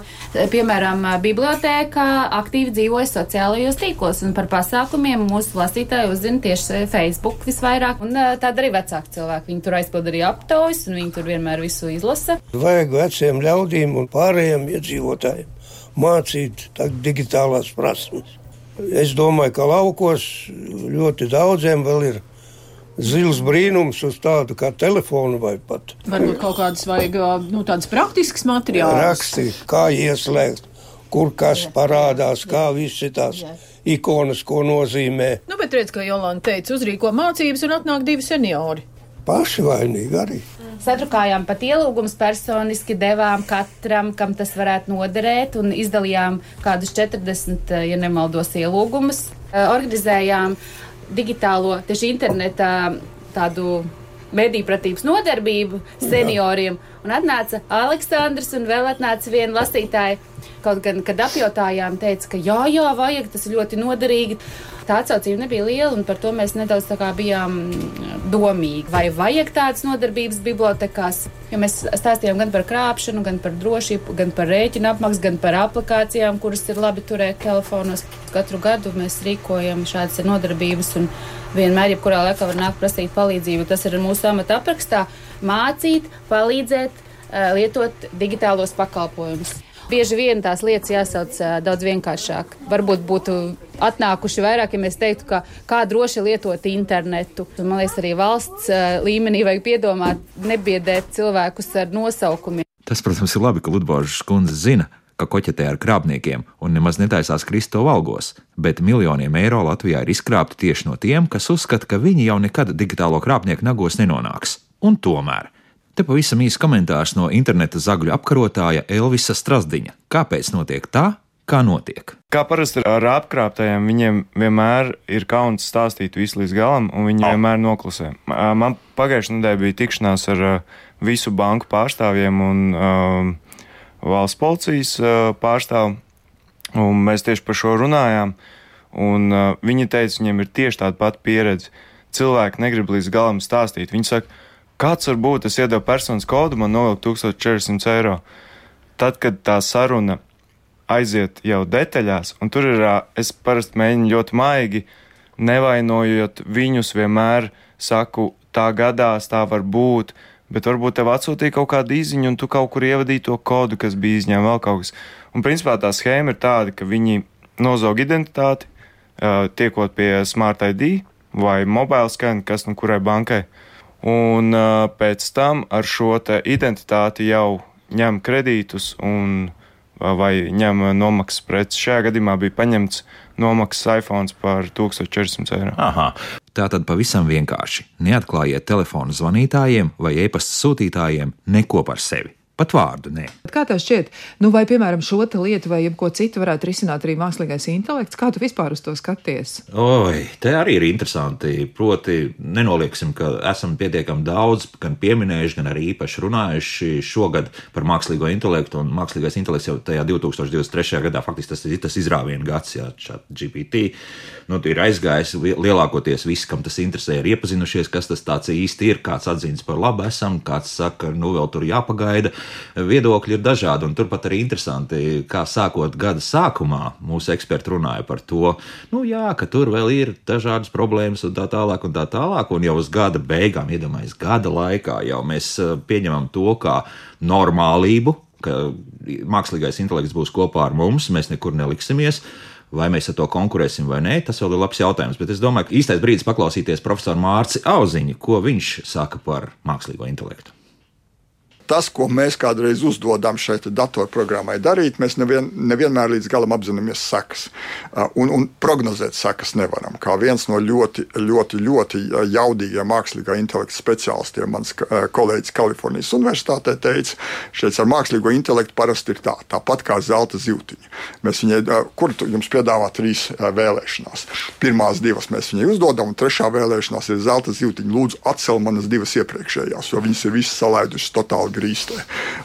piemēram, bibliotēkā aktīvi dzīvoja sociālajos tīklos, un par pasākumiem mūsu lasītāji uzzina tieši Facebook visvairāk, un tāda arī vecāki cilvēki. Viņi tur aizpild arī aptaujas, un viņi tur vienmēr visu izlasa. Vajag veciem ļaudīm un pārējiem iedzīvotājiem mācīt tā digitālās prasmes. Es domāju, ka laukos ļoti daudziem vēl ir zils brīnums uz tādu kā telefonu vai pat Varbūt kaut kādas vajag nu, tādas praktiskas materiālus. rakstīt, kā ieslēgt, kur kas parādās, kā visi tās ikonas, ko nozīmē. Nu, bet redz, ka Jolanta teica, uzrīko mācības un atnāk divi seniori. Paši vainīgi arī. Sadrukājām pat ielūgumus personiski, devām katram, kam tas varētu noderēt, un izdalījām kādus 40, eh, ja nemaldos, ielūgumus. Eh, Organizējām digitālo, tieši internetā tādu medīpratības nodarbību senioriem, un atnāca Aleksandrs un vēl atnāca viena lasītāja. Kaut gan, kad apjautājām, teica, ka jā, jā, vajag, tas ir ļoti noderīgi. Tā atsaucība nebija liela, un par to mēs nedaudz bijām domīgi. Vai vajag tādas nodarbības bibliotekās? Jo mēs stāstījām gan par krāpšanu, gan par drošību, gan par rēķinu apmaksu, gan par aplikācijām, kuras ir labi turēt telefonos. Katru gadu mēs rīkojam šādas nodarbības, un vienmēr, jebkurā laikā, var nākt prasīt palīdzību. Tas ir mūsu amata aprakstā - mācīt, palīdzēt, eh, lietot digitālos pakalpojumus. Bieži vien tās lietas jāsauc daudz vienkāršāk. Varbūt būtu atnākuši vairāk, ja mēs teiktu, ka kā droši lietot internetu. Man liekas, arī valsts līmenī vajag piedomāt, nebiedēt cilvēkus ar nosaukumiem. Tas, protams, ir labi, ka Ludbožs kundze zina, ka koķetē ar krāpniekiem un nemaz netaisās krist to valgos, bet miljoniem eiro Latvijā ir izkrāpti tieši no tiem, kas uzskata, ka viņi jau nekad digitālo krāpnieku nagos nenonāks. Un tomēr. Te pavisam īsts komentārs no interneta zagļu apkarotāja Elvisa Strasdiņa. Kāpēc notiek tā, Kā notiek? Kā parasti ar apkrāpējiem, viņiem vienmēr ir kauns stāstīt visu līdz galam, un viņi oh. vienmēr noklusē. Man pagājušajā nedēļā bija tikšanās ar visu banku pārstāvjiem un uh, valsts policijas uh, pārstāvjiem, un mēs tieši par šo runājām. Un, uh, viņi teica, viņiem ir tieši tāda pati pieredze. Cilvēki negrib līdz galam stāstīt. Viņi saka, kāds var būt, es iedevu personas kodu, man novilka 1400 eiro. Tad, kad tā saruna aiziet jau detaļās, un tur ir, es parasti mēģinu ļoti maigi, nevainojot viņus, vienmēr saku, tā gadās, tā var būt, bet varbūt tev atsūtīja kaut kādu īziņu, un tu kaut kur ievadīji to kodu, kas bija izņēmts vēl kaut kas. Un principā tā schēma ir tāda, ka viņi nozog identitāti, tiekot pie Smart ID vai mobile scan, kas nu kurai bankai. Un pēc tam ar šo identitāti jau ņem kredītus un vai ņem nomaksas preces. Šajā gadījumā bija paņemts nomaksas iPhone par 1400 eiro. Aha. Tā tad pavisam vienkārši. Neatklājiet telefonu zvanītājiem vai e-pasta sūtītājiem neko par sevi. Pat vārdu nē. Kā tev šķiet, nu vai, piemēram, šo lietu vai ko citu varētu risināt arī mākslīgais intelekts? Kā tu vispār uz to skaties? Oi, te arī ir interesanti. Proti, nenolieksim, ka esam pietiekami daudz gan pieminējuši, gan arī īpaši runājuši šogad par mākslīgo intelektu. Un mākslīgais intelekts jau tajā 2023. gadā faktiski tas ir tas izrāviena gads, jā, šādi GPT. Nu, ir aizgājis lielākoties visi, kam tas interesē, ir iepazinušies, kas tas īsti ir, kāds atzīst par labu esam, kāds saka, nu vēl tur jāpagaida viedokļi ir dažādi. Turpat arī interesanti, kā sākot gada sākumā mūsu eksperti runāja par to, nu, jā, ka tur vēl ir dažādas problēmas un tā tālāk. Un tā tālāk un jau uz gada beigām, iedomājieties, gada laikā jau mēs eh, pieņemam to kā normālību, ka mākslīgais intelekts būs kopā ar mums, mēs nekur neliksimies. Vai mēs ar to konkurēsim vai nē, tas vēl ir labs jautājums. Bet es domāju, ka īstais brīdis paklausīties profesoru Mārci Auziņu, ko viņš saka par mākslīgo intelektu tas, ko mēs kādreiz uzdodam šeit datorprogrammai darīt, mēs nevien, nevienmēr līdz galam apzināmies sekas. Uh, un, un prognozēt sekas nevaram. Kā viens no ļoti, ļoti, ļoti jaudīgiem mākslīgā intelekta speciālistiem, mans uh, kolēģis Kalifornijas Universitātē teica, šeit ar mākslīgo intelektu parasti ir tā, tāpat kā zelta zīltiņa. Mēs viņai, uh, kur jums piedāvā trīs vēlēšanās. Pirmās divas mēs viņai uzdodam, un trešā vēlēšanās ir zelta zīltiņa. Lūdzu, atcel manas divas iepriekšējās, jo viņas ir visas salaidušas totāli grīstē.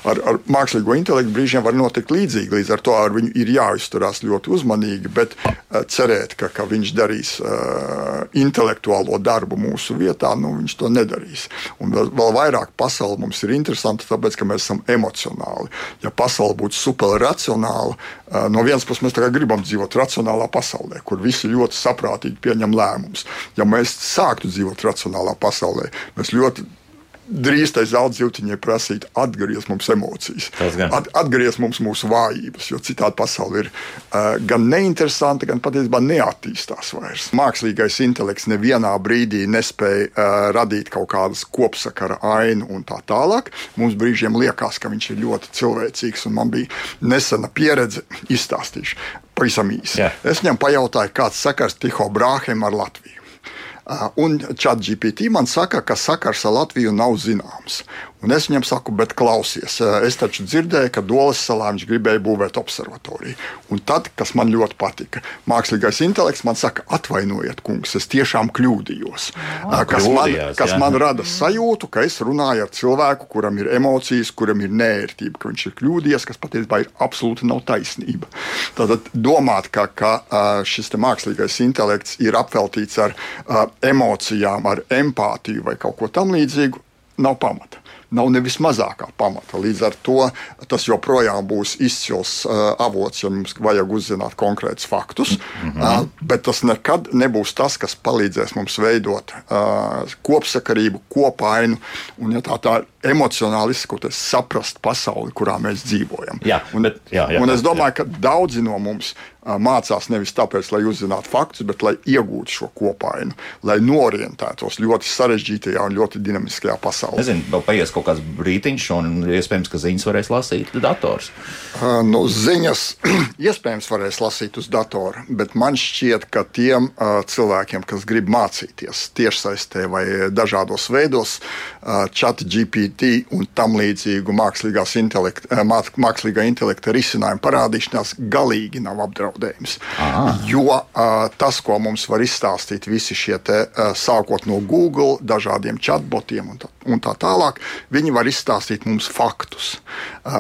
Ar, ar mākslīgo intelektu brīžiem var notikt līdzīgi, līdz ar to ar viņu ir jāizturās ļoti uzmanīgi, bet uh, cerēt, ka, ka viņš darīs uh, intelektuālo darbu mūsu vietā, nu, viņš to nedarīs. Un vēl, vēl vairāk pasaule mums ir interesanta, tāpēc, ka mēs esam emocionāli. Ja pasaule būtu superracionāla, uh, no vienas puses mēs gribam dzīvot racionālā pasaulē, kur visi ļoti saprātīgi pieņem lēmumus. Ja mēs sāktu dzīvot racionālā pasaulē, mēs ļoti drīz tai zelta prasīt, atgriezt mums emocijas, At, atgriezt mums mūsu vājības, jo citādi pasaule ir uh, gan neinteresanta, gan patiesībā neattīstās vairs. Mākslīgais intelekts nevienā brīdī nespēja uh, radīt kaut kādas kopsakara ainu un tā tālāk. Mums brīžiem liekas, ka viņš ir ļoti cilvēcīgs, un man bija nesena pieredze, izstāstīšu pavisam īsi. Yeah. Es viņam pajautāju, kāds sakars Tiho Brāhem ar Latviju. Un ChatGPT man saka, ka sakars ar Latviju nav zināms. Un es viņam saku, bet klausies, es taču dzirdēju, ka Dolas salā viņš gribēja būvēt observatoriju. Un tad, kas man ļoti patika, mākslīgais intelekts man saka, atvainojiet, kungs, es tiešām kļūdījos. Oh, kas man, kas jā. man rada sajūtu, ka es runāju ar cilvēku, kuram ir emocijas, kuram ir nērtība, ka viņš ir kļūdījies, kas patiesībā ir absolūti nav taisnība. Tad domāt, ka, ka šis mākslīgais intelekts ir apveltīts ar emocijām, ar empātiju vai kaut ko tamlīdzīgu, nav pamata nav nevis mazākā pamata. Līdz ar to tas joprojām būs izcils uh, avots, ja mums vajag uzzināt konkrētus faktus. Mm -hmm. uh, bet tas nekad nebūs tas, kas palīdzēs mums veidot uh, kopsakarību, kopainu un, ja tā, tā emocionāli izsakoties, saprast pasauli, kurā mēs dzīvojam. Jā, un, bet, jā, jā, un es domāju, jā. ka daudzi no mums mācās nevis tāpēc, lai uzzinātu faktus, bet lai iegūtu šo kopainu, lai norientētos ļoti sarežģītajā un ļoti dinamiskajā pasaulē. Nezinu, vēl paies kaut kāds brītiņš, un iespējams, ka ziņas varēs lasīt dators. Uh, nu, ziņas [CLEARS THROAT] iespējams varēs lasīt uz datora, bet man šķiet, ka tiem uh, cilvēkiem, kas grib mācīties tiešsaistē vai dažādos veidos, uh, chat GPT GPT un tam līdzīgu intelekta, mākslīgā intelekta risinājumu parādīšanās galīgi nav apdraudējums. Aha. Jo tas, ko mums var izstāstīt visi šie te, sākot no Google, dažādiem chatbotiem un tā, un tā tālāk, viņi var izstāstīt mums faktus.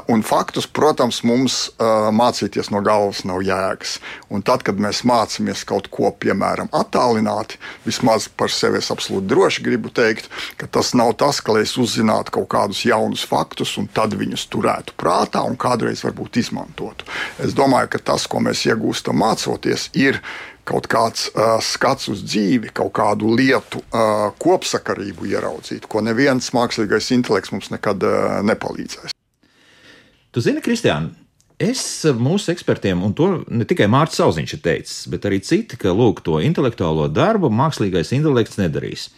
Un faktus, protams, mums mācīties no galvas nav jēgas. Un tad, kad mēs mācāmies kaut ko, piemēram, attālināti, vismaz par sevi es absolūti droši gribu teikt, ka tas nav tas, ka es uzzinātu kaut kādus jaunus faktus un tad viņus turētu prātā un kādreiz varbūt izmantotu. Es domāju, ka tas, ko mēs iegūstam mācoties, ir kaut kāds uh, skats uz dzīvi, kaut kādu lietu uh, kopsakarību ieraudzīt, ko neviens mākslīgais intelekts mums nekad uh, nepalīdzēs. Tu zini, Kristiāna, es mūsu ekspertiem, un to ne tikai Mārcis Zauziņš ir teicis, bet arī citi, ka lūk, to intelektuālo darbu mākslīgais intelekts nedarīs.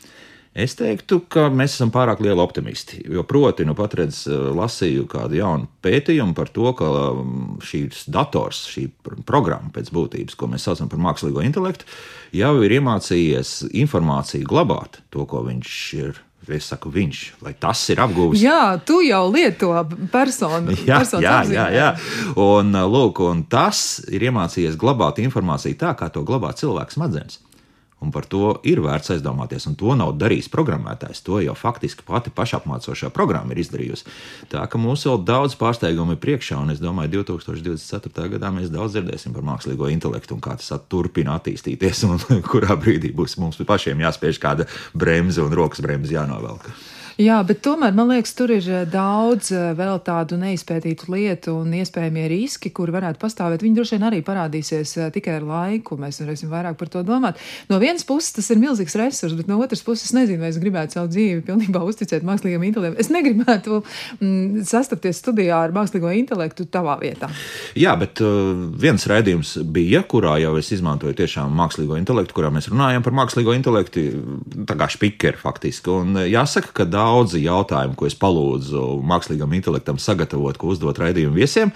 Es teiktu, ka mēs esam pārāk lieli optimisti. Jo, proti, nu pat redz, eh, lasīju kādu jaunu pētījumu par to, ka mm, šīs dators, šī programma pēc būtības, ko mēs saucam par mākslīgo intelektu, jau ir iemācījies informāciju glabāt, to, ko viņš ir Es saku, viņš, vai tas ir apgūlis? Jā, tu jau lieto personu. [LAUGHS] jā, jā, jā, jā. Un, lūk, un tas ir iemācījies glabāt informāciju tā, kā to glabā cilvēks smadzenes. Un par to ir vērts aizdomāties. Un to nav darījis programmētājs. To jau faktiski pati pašapmācošā programma ir izdarījusi. Tā ka mums vēl daudz pārsteigumu ir priekšā, un es domāju, 2024. gadā mēs daudz dzirdēsim par mākslīgo intelektu un kā tas turpina attīstīties, un [LAUGHS] kurā brīdī būs mums pašiem jāspiež kāda bremze un rokas bremze jānovelk. Jā, bet tomēr man liekas, tur ir eh, daudz eh, vēl tādu neizpētītu lietu un iespējamie riski, kuri varētu pastāvēt. Viņi droši vien arī parādīsies eh, tikai ar laiku. Mēs varēsim vairāk par to domāt. No vienas puses tas ir milzīgs resurs, bet no otras puses es nezinu, vai es gribētu savu dzīvi pilnībā uzticēt mākslīgam intelektam. Es negribētu mm, sastapties studijā ar mākslīgo intelektu tavā vietā. Jā, bet uh, viens raidījums bija, kurā jau es izmantoju tiešām mākslīgo intelektu, kurā mēs runājam par mākslīgo intelektu, tā kā špikeri faktiski. Un jāsaka, ka daudz daudzi jautājumi, ko es palūdzu mākslīgam intelektam sagatavot, ko uzdot raidījumu viesiem,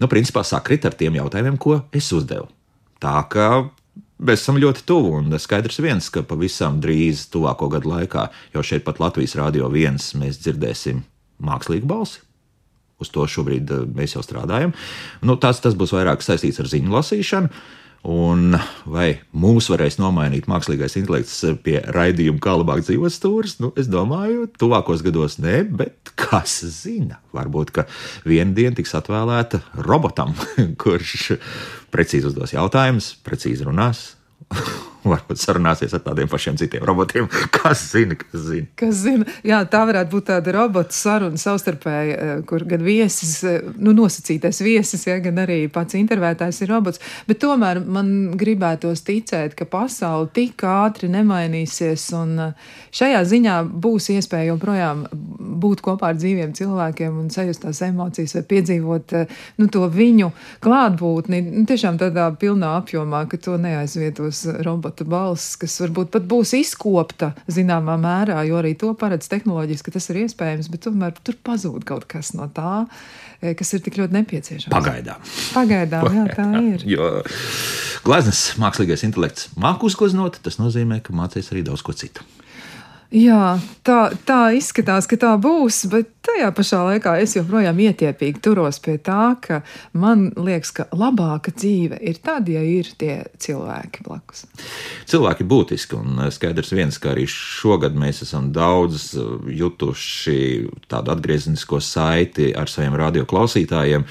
nu, principā sakrit ar tiem jautājumiem, ko es uzdevu. Tā kā mēs esam ļoti tuvu, un skaidrs viens, ka pavisam drīz, tuvāko gadu laikā, jau šeit pat Latvijas Rādio 1 mēs dzirdēsim mākslīgu balsi. Uz to šobrīd eh, mēs jau strādājam. Nu, tas, tas būs vairāk saistīts ar ziņu lasīšanu. Un vai mūs varēs nomainīt mākslīgais intelekts pie raidījuma, kā labāk dzīvot stūris? Nu, es domāju, tuvākos gados nē, bet kas zina? Varbūt, ka viena diena tiks atvēlēta robotam, [LAUGHS] kurš precīzi uzdos jautājumus, precīzi runās. [LAUGHS] varbūt sarunāsies ar tādiem pašiem citiem robotiem. [LAUGHS] Kas zina, kas zina? Kas zina? Jā, tā varētu būt tāda robota saruna savstarpēji, eh, kur gan viesis, eh, nu, nosacītais viesis, ja, gan arī pats intervētājs ir robots. Bet tomēr man gribētos ticēt, ka pasaule tik ātri nemainīsies, un eh, šajā ziņā būs iespēja joprojām būt kopā ar dzīviem cilvēkiem un sajust tās emocijas vai piedzīvot nu, to viņu klātbūtni nu, tiešām tādā pilnā apjomā, ka to neaizvietos robots robota balss, kas varbūt pat būs izkopta zināmā mērā, jo arī to paredz tehnoloģiski, ka tas ir iespējams, bet tomēr tur pazūd kaut kas no tā, eh, kas ir tik ļoti nepieciešams. Pagaidām. Pagaidām, jā, tā [LAUGHS] ir. jo gleznas mākslīgais intelekts māk uzgleznot, tas nozīmē, ka mācīs arī daudz ko citu. Jā, tā, tā izskatās, ka tā būs, bet tajā pašā laikā es joprojām ietiepīgi turos pie tā, ka man liekas, ka labāka dzīve ir tad, ja ir tie cilvēki blakus. Cilvēki būtiski, un skaidrs viens, ka arī šogad mēs esam daudz jutuši tādu atgriezenisko saiti ar saviem radioklausītājiem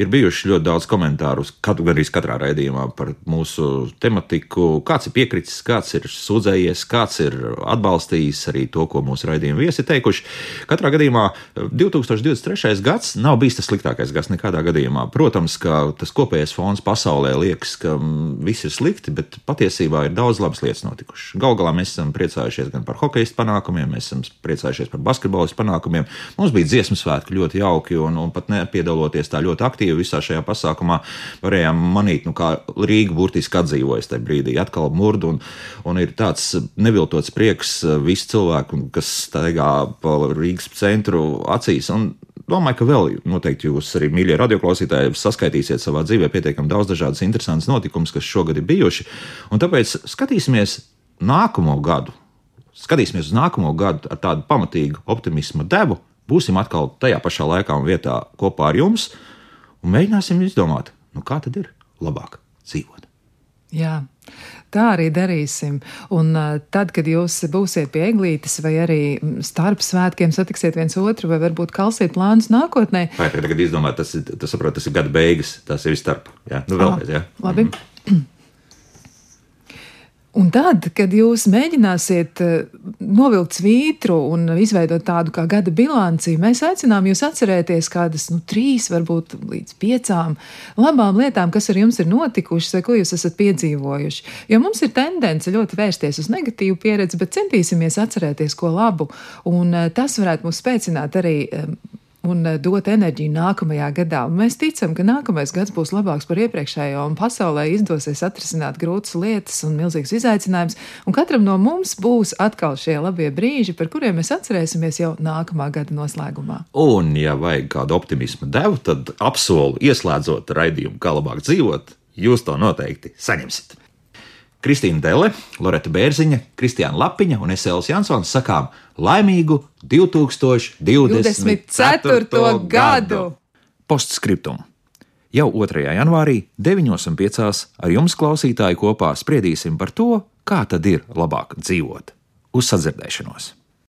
ir bijuši ļoti daudz komentāru, katru, gan arī katrā raidījumā par mūsu tematiku. Kāds ir piekritis, kāds ir sūdzējies, kāds ir atbalstījis arī to, ko mūsu raidījuma viesi teikuši. Katrā gadījumā 2023. gads nav bijis tas sliktākais gads nekādā gadījumā. Protams, ka tas kopējais fons pasaulē liekas, ka viss ir slikti, bet patiesībā ir daudz labas lietas notikušas. Galu galā mēs esam priecājušies gan par hokeja panākumiem, mēs esam priecājušies par basketbolistu panākumiem. Mums bija dziesmu svētki ļoti jauki un, un pat nepiedaloties tā ļoti aktīvi visā šajā pasākumā. Varējām manīt, nu, kā Rīga burtiski atdzīvojas tajā brīdī, atkal murdu, un, un ir tāds neviltots prieks visu cilvēku, kas staigā pa Rīgas centru acīs. Un, Domāju, ka vēl noteikti jūs arī, mīļie radioklausītāji, saskaitīsiet savā dzīvē pietiekami daudz dažādas interesantas notikumus, kas šogad ir bijuši. Un tāpēc skatīsimies nākamo gadu. Skatīsimies uz nākamo gadu ar tādu pamatīgu optimismu devu, būsim atkal tajā pašā laikā un vietā kopā ar jums un mēģināsim izdomāt, nu kā tad ir labāk dzīvot. Jā, tā arī darīsim. Un tad, kad jūs būsiet pie eglītes, vai arī starp svētkiem satiksiet viens otru, vai varbūt kalsiet plānus nākotnē. Vai tagad izdomāt, tas ir, tas, saprot, tas ir gada beigas, tas ir starp. Jā, nu vēlreiz, jā. Labi. Mm -hmm. [CLEARS THROAT] Un tad, kad jūs mēģināsiet eh, novilkt svītru un izveidot tādu kā gada bilanci, mēs aicinām jūs atcerēties kādas nu, trīs, varbūt līdz piecām labām lietām, kas ar jums ir notikušas vai ko jūs esat piedzīvojuši. Jo mums ir tendence ļoti vērsties uz negatīvu pieredzi, bet centīsimies atcerēties ko labu, un eh, tas varētu mūs spēcināt arī eh, un eh, dot enerģiju nākamajā gadā. Mēs ticam, ka nākamais gads būs labāks par iepriekšējo, un pasaulē izdosies atrisināt grūtas lietas un milzīgas izaicinājumus, un katram no mums būs atkal šie labie brīži, par kuriem mēs atcerēsimies jau nākamā gada noslēgumā. Un, ja vajag kādu optimismu devu, tad apsolu ieslēdzot raidījumu, kā labāk dzīvot, jūs to noteikti saņemsiet. Kristīna Dele, Loreta Bērziņa, Kristiāna Lapiņa un Esēls Jansons sakām laimīgu 2024. gadu! Postscriptum. Jau 2. janvārī, 9.5. ar jums klausītāji kopā spriedīsim par to, kā tad ir labāk dzīvot. Uz sadzirdēšanos!